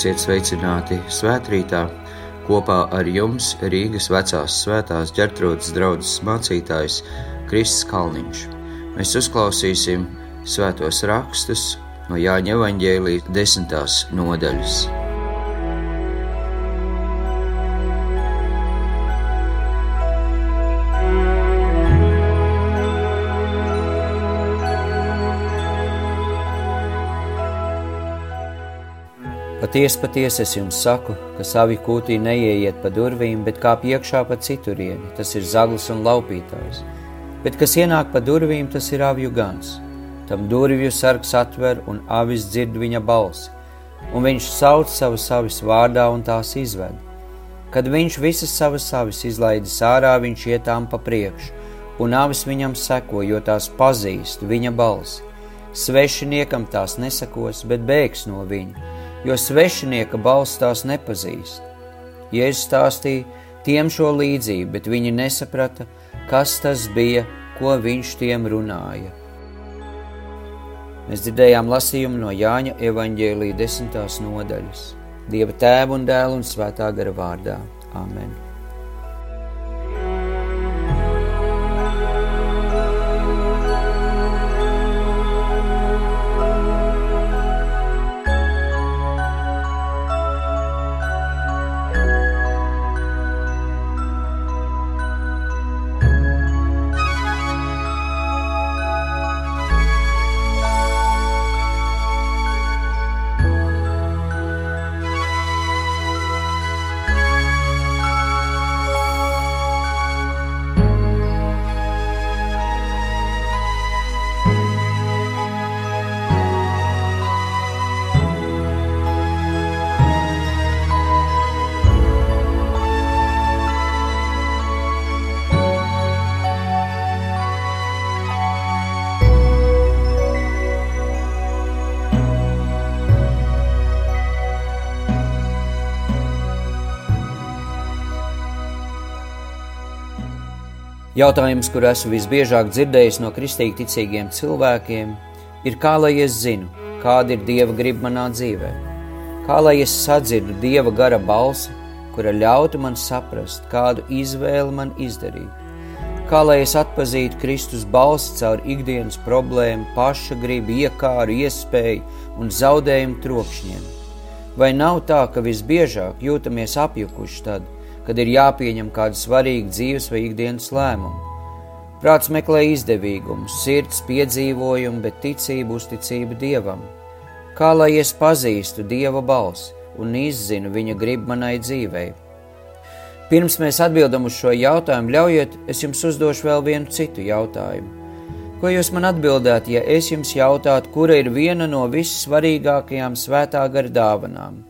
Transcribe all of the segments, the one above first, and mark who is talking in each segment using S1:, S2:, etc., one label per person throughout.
S1: Esiet sveicināti svētkrītā! Kopā ar jums Rīgas vecās svētās ģertrūdas draudzes mācītājs Kristis Kalniņš. Mēs uzklausīsim svētos rakstus no Jāņa evaņģēlīja desmitās nodaļas.
S2: Patiesi, patiesi es jums saku, ka savi kūtī neieiet pa durvīm, bet kā iekšā pa citurieni, tas ir zaglis un laupītājs. Bet kas ienāk pa durvīm, tas ir avju gans. Tam durvju sargs atver un avis dzird viņa balsi, un viņš sauc savas avis vārdā un tās izved. Kad viņš visas savas avis izlaidis ārā, viņš ietām pa priekšu, un avis viņam seko, jo tās pazīst viņa balsi. Svešiniekam tās nesakos, bet bēgs no viņa jo svešinieka balss tās nepazīst. Jēzus stāstīja tiem šo līdzību, bet viņi nesaprata, kas tas bija, ko viņš tiem runāja. Mēs dzirdējām lasījumu no Jāņa evaņģēlīja desmitās nodaļas. Dieva tēva un dēla un svētā gara vārdā. Amen! Jautājums, kur esmu visbiežāk dzirdējis no kristīgi ticīgiem cilvēkiem, ir, kā lai es zinu, kāda ir Dieva griba manā dzīvē, kā lai es sadzirdu Dieva gara balsi, kura ļautu man saprast, kādu izvēli man izdarīt, kā lai es atpazītu Kristus balsi caur ikdienas problēmu, paša gribu, iekāru, iespēju un zaudējumu trokšņiem. Vai nav tā, ka visbiežāk jūtamies apjukuši tad, kad ir jāpieņem kāda svarīga dzīves vai ikdienas lēmuma. Prāts meklē izdevīgumu, sirds piedzīvojumu, bet ticību uzticību Dievam. Kā lai es pazīstu Dieva balsi un izzinu viņa gribu manai dzīvei? Pirms mēs atbildam uz šo jautājumu, ļaujiet, es jums uzdošu vēl vienu citu jautājumu. Ko jūs man atbildētu, ja es jums jautātu, kura ir viena no vissvarīgākajām svētā gara dāvanām?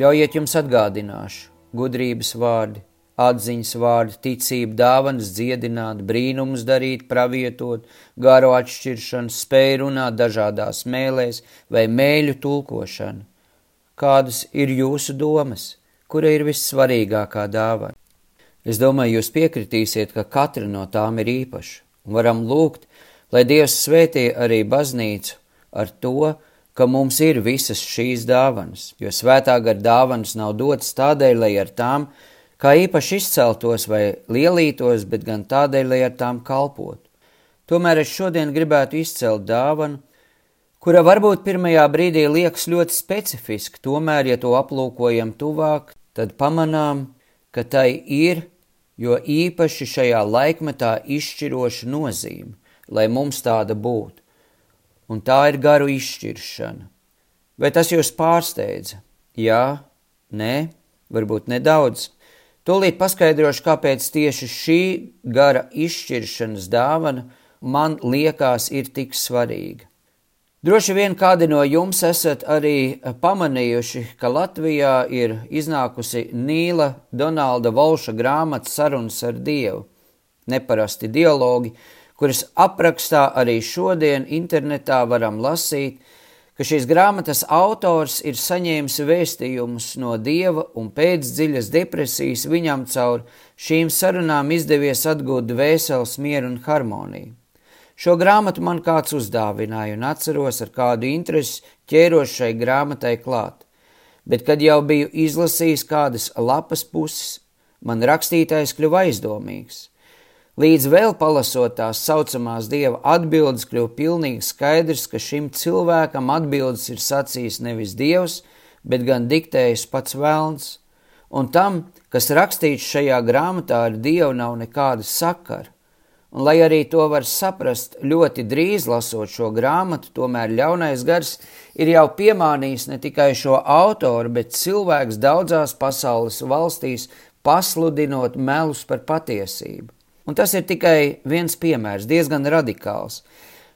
S2: Ļaujiet jums atgādināšu gudrības vārdi, atziņas vārdi, ticība, dāvanas dziedināt, brīnumus darīt, pravietot, garo atšķiršanu, spēju runāt dažādās mēlēs vai mēļu tulkošanu. Kādas ir jūsu domas, kura ir vissvarīgākā dāvana? Es domāju, jūs piekritīsiet, ka katra no tām ir īpaša, un varam lūgt, lai Dievs svētī arī baznīcu ar to, ka mums ir visas šīs dāvanas, jo svētā gara dāvanas nav dotas tādēļ, lai ar tām kā īpaši izceltos vai lielītos, bet gan tādēļ, lai ar tām kalpotu. Tomēr es šodien gribētu izcelt dāvanu, kura varbūt pirmajā brīdī liekas ļoti specifiska, tomēr, ja to aplūkojam tuvāk, tad pamanām, ka tai ir, jo īpaši šajā laikmetā izšķiroša nozīme, lai mums tāda būtu un tā ir garu izšķiršana. Vai tas jūs pārsteidza? Jā, nē, varbūt nedaudz. Tūlīt paskaidrošu, kāpēc tieši šī gara izšķiršanas dāvana man liekas ir tik svarīga. Droši vien kādi no jums esat arī pamanījuši, ka Latvijā ir iznākusi Nīla Donalda Volša grāmata Sarunas ar Dievu. Neparasti dialogi, kuras aprakstā arī šodien internetā varam lasīt, ka šīs grāmatas autors ir saņēmis vēstījumus no dieva un pēc dziļas depresijas viņam caur šīm sarunām izdevies atgūt dvēseles mieru un harmoniju. Šo grāmatu man kāds uzdāvināja un atceros ar kādu interesi ķēros šai grāmatai klāt. bet kad jau biju izlasījis kādas lapas puses, man rakstītais kļuva aizdomīgs. Līdz vēl palasot tās saucamās dieva atbildes, kļuva pilnīgi skaidrs, ka šim cilvēkam atbildes ir sacījis nevis dievs, bet gan diktējis pats vēlns, un tam, kas rakstīts šajā grāmatā, ar dievu nav nekāda sakara. Un, lai arī to var saprast ļoti drīz lasot šo grāmatu, tomēr ļaunais gars ir jau piemānījis ne tikai šo autoru, bet cilvēks daudzās pasaules valstīs pasludinot melus par patiesību. Un tas ir tikai viens piemērs, diezgan radikāls.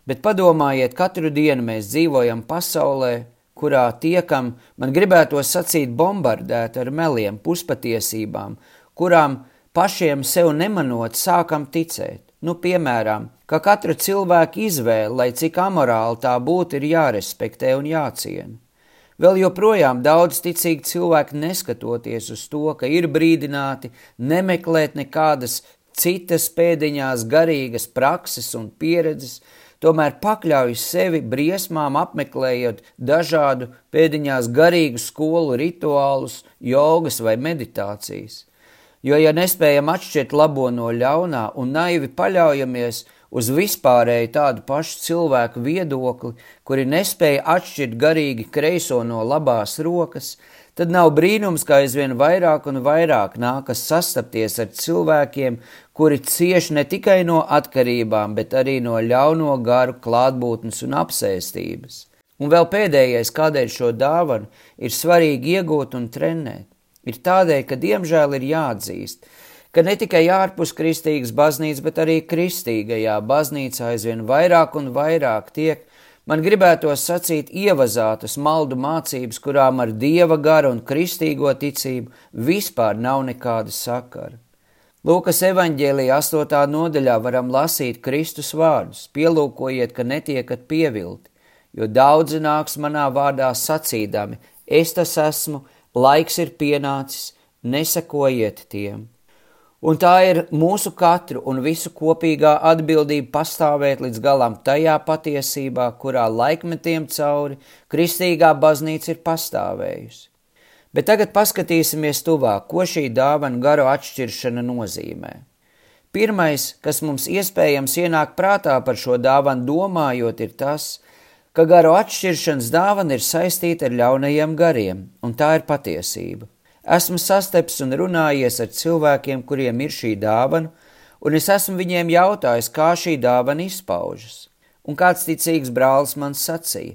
S2: Bet padomājiet, katru dienu mēs dzīvojam pasaulē, kurā tiekam, man gribētos sacīt, bombardēti ar meliem, puspatiesībām, kurām pašiem sev nemanot sākam ticēt. Nu, piemēram, ka katra cilvēka izvēle, lai cik amorāli tā būtu, ir jārespektē un jāciena. Vēl joprojām daudz ticīgi cilvēki neskatoties uz to, ka ir brīdināti nemeklēt nekādas citas pēdiņās garīgas prakses un pieredzes, tomēr pakļauj sevi briesmām apmeklējot dažādu pēdiņās garīgu skolu rituālus, jogas vai meditācijas. Jo, ja nespējam atšķirt labo no ļaunā un naivi paļaujamies uz vispārēju tādu pašu cilvēku viedokli, kuri nespēja atšķirt garīgi kreiso no labās rokas, tad nav brīnums, ka aizvien vairāk un vairāk nākas sastapties ar cilvēkiem, kuri cieš ne tikai no atkarībām, bet arī no ļauno garu klātbūtnes un apsēstības. Un vēl pēdējais, kādēļ šo dāvanu ir svarīgi iegūt un trenēt ir tādēļ, ka diemžēl ir jāatzīst, ka ne tikai ārpus kristīgas baznīcas, bet arī kristīgajā baznīcā aizvien vairāk un vairāk tiek, man gribētos sacīt, ievazātas maldu mācības, kurām ar dieva garu un kristīgo ticību vispār nav nekāda sakara. Lūkas evanģēlijā 8. nodaļā varam lasīt Kristus vārdus, pielūkojiet, ka netiekat pievilti, jo daudzi nāks manā vārdā sacīdami, es tas esmu, laiks ir pienācis, nesakojiet tiem. Un tā ir mūsu katru un visu kopīgā atbildība pastāvēt līdz galam tajā patiesībā, kurā laikmetiem cauri kristīgā baznīca ir pastāvējusi. Bet tagad paskatīsimies tuvāk, ko šī dāvana garu atšķiršana nozīmē. Pirmais, kas mums iespējams ienāk prātā par šo dāvanu domājot, ir tas, ka garu atšķiršanas dāvana ir saistīta ar ļaunajiem gariem, un tā ir patiesība. Esmu sasteps un runājies ar cilvēkiem, kuriem ir šī dāvana, un es esmu viņiem jautājis, kā šī dāvana izpaužas. Un kāds ticīgs brālis man sacīja,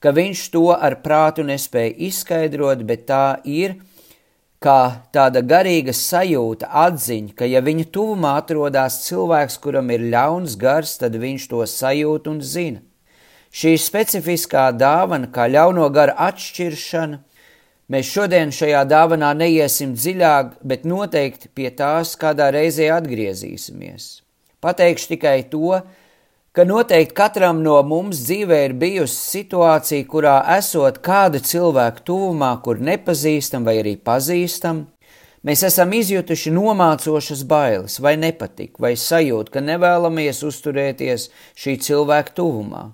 S2: ka viņš to ar prātu nespēja izskaidrot, bet tā ir kā tāda garīga sajūta, atziņa, ka ja viņa tuvumā atrodas cilvēks, kuram ir ļauns gars, tad viņš to sajūt un zina. Šī specifiskā dāvana, kā ļauno gara atšķiršana, mēs šodien šajā dāvanā neiesim dziļāk, bet noteikti pie tās kādā reizē atgriezīsimies. Pateikšu tikai to, ka noteikti katram no mums dzīvē ir bijusi situācija, kurā esot kāda cilvēka tuvumā, kur nepazīstam vai arī pazīstam, mēs esam izjutuši nomācošas bailes, vai nepatik, vai sajūt, ka nevēlamies uzturēties šī cilvēka tuvumā.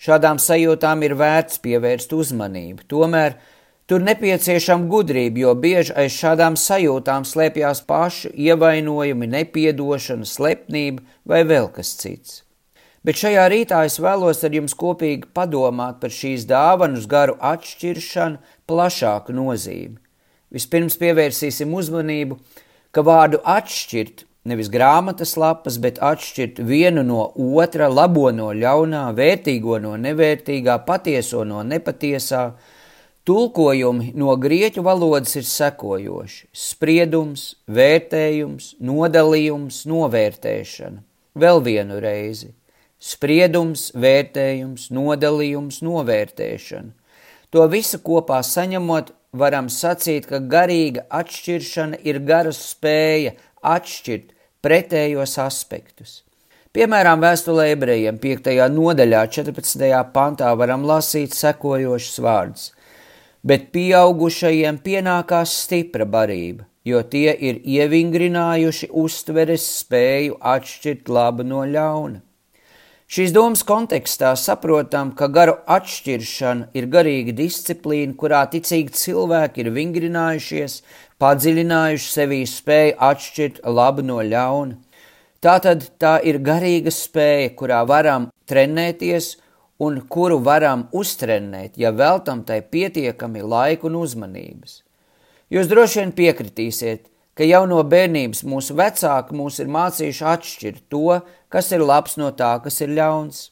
S2: Šādām sajūtām ir vērts pievērst uzmanību. Tomēr tur nepieciešama gudrība, jo bieži aiz šādām sajūtām slēpjas pašu ievainojumi, nepiedošana, slepnība vai vēl kas cits. Bet šajā rītā es vēlos ar jums kopīgi padomāt par šīs dāvanas garu atšķiršanu plašāku nozīmi. Vispirms pievērsīsim uzmanību, ka vārdu atšķirt nevis grāmatas lapas, bet atšķirt vienu no otra, labo no ļaunā, vērtīgo no nevērtīgā, patieso no nepatiesā. Tulkojumi no grieķu valodas ir sekojoši - spriedums, vērtējums, nodalījums, novērtēšana. Vēl vienu reizi - spriedums, vērtējums, nodalījums, novērtēšana. To visu kopā saņemot, varam sacīt, ka garīga atšķiršana ir garas spēja atšķirt pretējos aspektus. Piemēram, vēstulē ebrejiem 5. nodaļā 14. pantā varam lasīt sekojošus vārdus, bet pieaugušajiem pienākās stipra barība, jo tie ir ievingrinājuši uztveres spēju atšķirt labu no ļauna. Šīs domas kontekstā saprotam, ka garu atšķiršana ir garīga disciplīna, kurā ticīgi cilvēki ir vingrinājušies, padziļinājuši sevī spēju atšķirt labu no ļauna. Tātad tā ir garīga spēja, kurā varam trenēties un kuru varam uztrenēt, ja veltam tai pietiekami laiku un uzmanības. Jūs droši vien piekritīsiet, ka jau no bērnības mūsu vecāki mūs ir mācījuši atšķirt to, kas ir labs no tā, kas ir ļauns.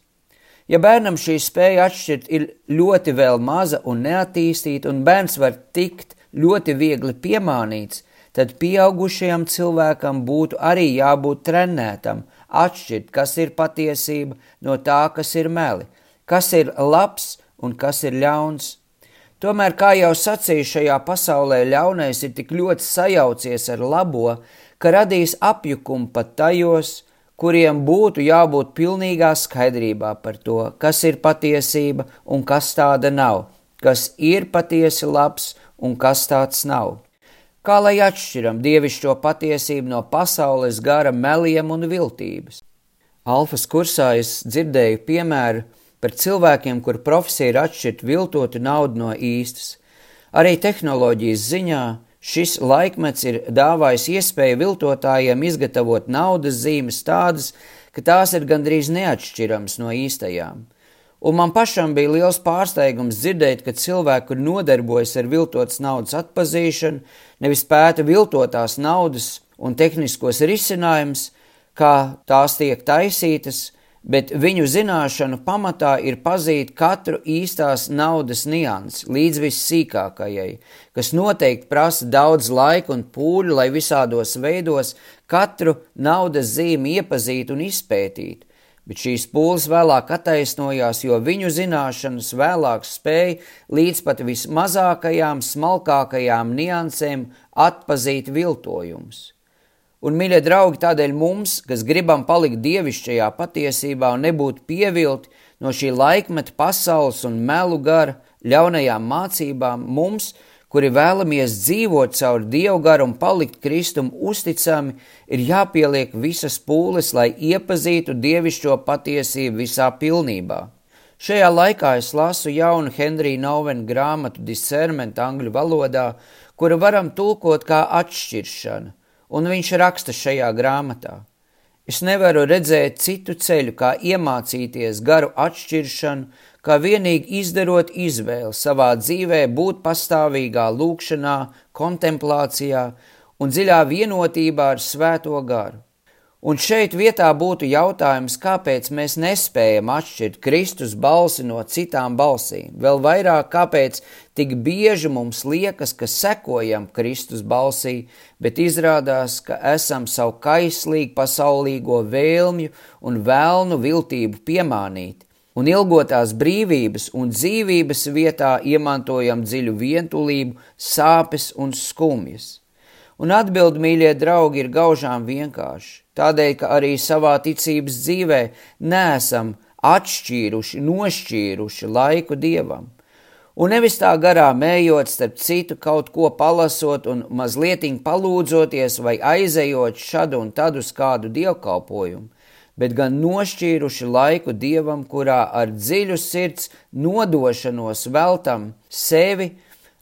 S2: Ja bērnam šī spēja atšķirt ir ļoti vēl maza un neattīstīta, un bērns var tikt ļoti viegli piemānīts, tad pieaugušajam cilvēkam būtu arī jābūt trenētam, atšķirt, kas ir patiesība no tā, kas ir meli, kas ir labs un kas ir ļauns. Tomēr, kā jau sacīju, šajā pasaulē ļaunais ir tik ļoti sajaucies ar labo, ka radīs apjukumu pat tajos, kuriem būtu jābūt pilnīgā skaidrībā par to, kas ir patiesība un kas tāda nav, kas ir patiesi labs un kas tāds nav. Kā lai atšķiram dievišķo patiesību no pasaules gara meliem un viltības? Alfas kursā es dzirdēju piemēru, par cilvēkiem, kur profesija ir atšķirt viltotu naudu no īstas. Arī tehnoloģijas ziņā šis laikmets ir dāvājis iespēju viltotājiem izgatavot naudas zīmes tādas, ka tās ir gandrīz neatšķiramas no īstajām. Un man pašam bija liels pārsteigums dzirdēt, ka cilvēki, kur nodarbojas ar viltotas naudas atpazīšanu, nevis pēta viltotās naudas un tehniskos risinājumus, kā tās tiek taisītas, bet viņu zināšanu pamatā ir pazīt katru īstās naudas niansi līdz vissīkākajai, kas noteikti prasa daudz laika un pūļu, lai visādos veidos katru naudas zīmi iepazītu un izpētītu. Bet šīs pūles vēlāk attaisnojās, jo viņu zināšanas vēlāk spēja līdz pat vismazākajām, smalkākajām niansēm atpazīt viltojumus. Un, mīļie draugi, tādēļ mums, kas gribam palikt dievišķajā patiesībā un nebūt pievilti no šī laikmeta pasaules un melu gara ļaunajām mācībām, mums, kuri vēlamies dzīvot caur dievu garu un palikt Kristum uzticami, ir jāpieliek visas pūles, lai iepazītu dievišķo patiesību visā pilnībā. Šajā laikā es lasu jaunu Henrija Novena grāmatu Discernment angļu valodā, kuru varam tulkot kā atšķiršana un viņš raksta šajā grāmatā. Es nevaru redzēt citu ceļu, kā iemācīties garu atšķiršanu, kā vienīgi izdarot izvēli savā dzīvē būt pastāvīgā lūkšanā, kontemplācijā un dziļā vienotībā ar svēto garu. Un šeit vietā būtu jautājums, kāpēc mēs nespējam atšķirt Kristus balsi no citām balsīm. Vēl vairāk, kāpēc tik bieži mums liekas, ka sekojam Kristus balsī, bet izrādās, ka esam savu kaislīgu pasaulīgo vēlmju un vēlnu viltību piemānīti, un ilgotās brīvības un dzīvības vietā iemantojam dziļu vientulību, sāpes un skumjas. Un atbild, mīļie draugi, ir gaužām vienkārši. Tādēļ, ka arī savā ticības dzīvē nesam atšķīruši, nošķīruši laiku dievam. Un nevis tā garā mējot starp citu kaut ko palasot un mazliet palūdzoties vai aizejot šad un tad uz kādu dievkalpojumu, bet gan nošķīruši laiku dievam, kurā ar dziļu sirds nodošanos veltam sevi,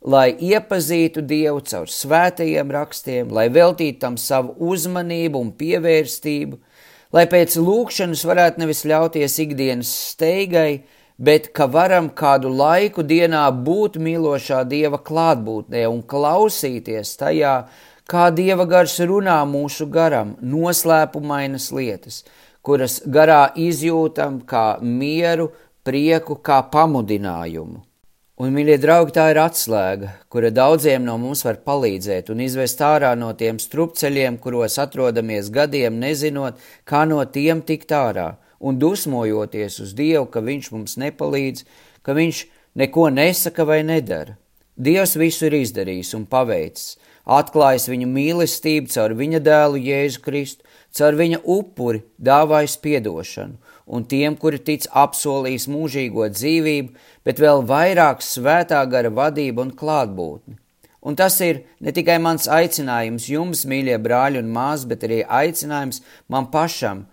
S2: lai iepazītu Dievu caur svētajiem rakstiem, lai veltītu tam savu uzmanību un pievērstību, lai pēc lūkšanas varētu nevis ļauties ikdienas steigai, bet ka varam kādu laiku dienā būt mīlošā Dieva klātbūtnē un klausīties tajā, kā Dieva gars runā mūsu garam, noslēpumainas lietas, kuras garā izjūtam kā mieru, prieku, kā pamudinājumu. Un, mīļie draugi, tā ir atslēga, kura daudziem no mums var palīdzēt un izvest ārā no tiem strupceļiem, kuros atrodamies gadiem, nezinot, kā no tiem tikt ārā, un dusmojoties uz Dievu, ka Viņš mums nepalīdz, ka Viņš neko nesaka vai nedara. Dievs visu ir izdarījis un paveicis, atklājis viņu mīlestību caur viņa dēlu Jēzu Kristu, caur viņa upuri dāvājis piedošanu, un tiem, kuri tic apsolījis mūžīgo dzīvību, bet vēl vairāk svētā gara vadību un klātbūtni. Un tas ir ne tikai mans aicinājums jums, mīļie brāļi un māsas, bet arī aicinājums man pašam,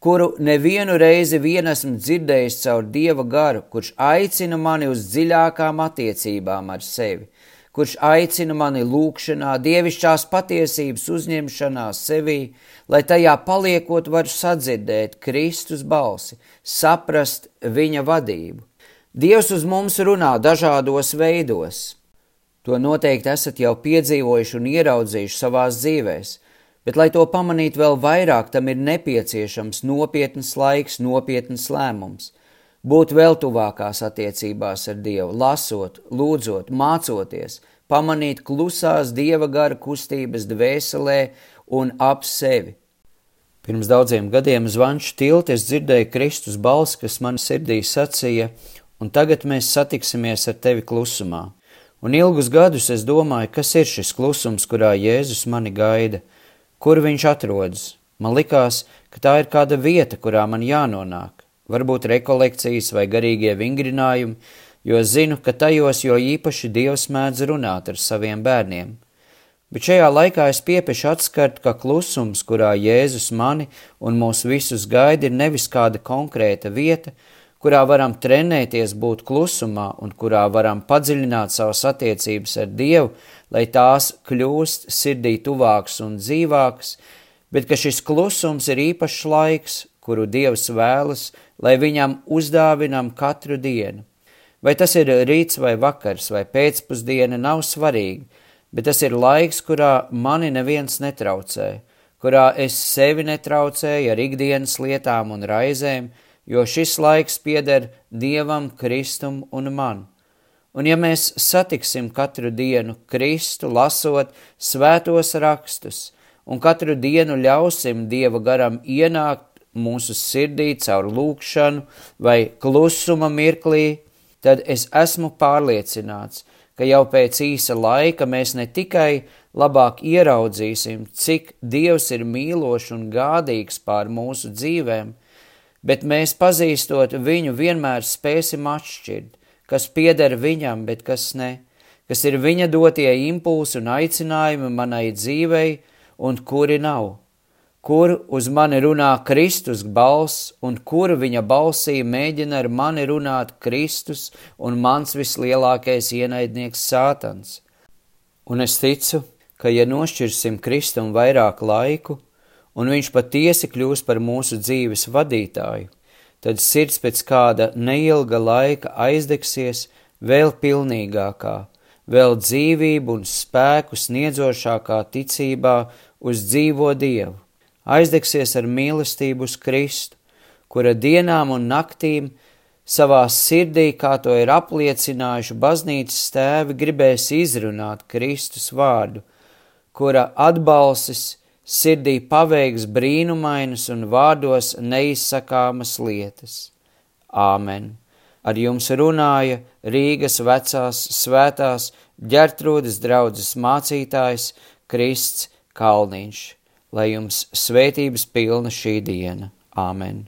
S2: kuru nevienu reizi vien esmu dzirdējis caur Dieva garu, kurš aicina mani uz dziļākām attiecībām ar sevi, kurš aicina mani lūkšanā, dievišķās patiesības uzņemšanā sevī, lai tajā paliekot varu sadzirdēt Kristus balsi, saprast viņa vadību. Dievs uz mums runā dažādos veidos. To noteikti esat jau piedzīvojuši un ieraudzījuši savās dzīvēs, bet, lai to pamanītu vēl vairāk, tam ir nepieciešams nopietns laiks, nopietns lēmums – būt vēl tuvākās attiecībās ar Dievu, lasot, lūdzot, mācoties, pamanīt klusās Dieva gara kustības dvēselē un ap sevi. Pirms daudziem gadiem zvanšu tilti es dzirdēju Kristus balsi, kas man sirdī sacīja, un tagad mēs satiksimies ar tevi klusumā. Un ilgus gadus es domāju, kas ir šis klusums, kurā Jēzus mani gaida, kur viņš atrodas. Man likās, ka tā ir kāda vieta, kurā man jānonāk varbūt rekolekcijas vai garīgie vingrinājumi, jo zinu, ka tajos jo īpaši Dievs mēdz runāt ar saviem bērniem. Bet šajā laikā es piepiešu atskart, ka klusums, kurā Jēzus mani un mūs visus gaida, ir nevis kāda konkrēta vieta, kurā varam trenēties būt klusumā un kurā varam padziļināt savas attiecības ar Dievu, lai tās kļūst sirdī tuvāks un dzīvāks, bet ka šis klusums ir īpašs laiks, kuru Dievs vēlas, lai viņam uzdāvinam katru dienu. Vai tas ir rīts vai vakars vai pēcpusdiena, nav svarīgi, bet tas ir laiks, kurā mani neviens netraucē, kurā es sevi netraucēju ar ikdienas lietām un raizēm, jo šis laiks pieder Dievam, Kristum un man. Un ja mēs satiksim katru dienu Kristu, lasot svētos rakstus, un katru dienu ļausim Dieva garam ienākt mūsu sirdī caur lūkšanu vai klusuma mirklī, tad es esmu pārliecināts, ka jau pēc īsa laika mēs ne tikai labāk ieraudzīsim, cik Dievs ir mīlošs un gādīgs pār mūsu dzīvēm, bet mēs pazīstot viņu vienmēr spēsim atšķirt, kas pieder viņam, bet kas ne, kas ir viņa dotie impulsi un aicinājumi manai dzīvei un kuri nav kur uz mani runā Kristus balss, un kuru viņa balsī mēģina ar mani runāt Kristus un mans vislielākais ienaidnieks Sātans. Un es ticu, ka ja nošķirsim Kristum vairāk laiku, un viņš patiesi kļūs par mūsu dzīves vadītāju, tad sirds pēc kāda neilga laika aizdegsies vēl pilnīgākā, vēl dzīvību un spēku sniedzošākā ticībā uz dzīvo Dievu aizdegsies ar mīlestību uz Kristu, kura dienām un naktīm savā sirdī, kā to ir apliecinājuši baznīcas tēvi, gribēs izrunāt Kristus vārdu, kura atbalsis sirdī paveiks brīnumainas un vārdos neizsakāmas lietas. Āmen! Ar jums runāja Rīgas vecās svētās ģertrūdas draudzes mācītājs Krists Kalniņš lai jums svētības pilna šī diena. Āmen!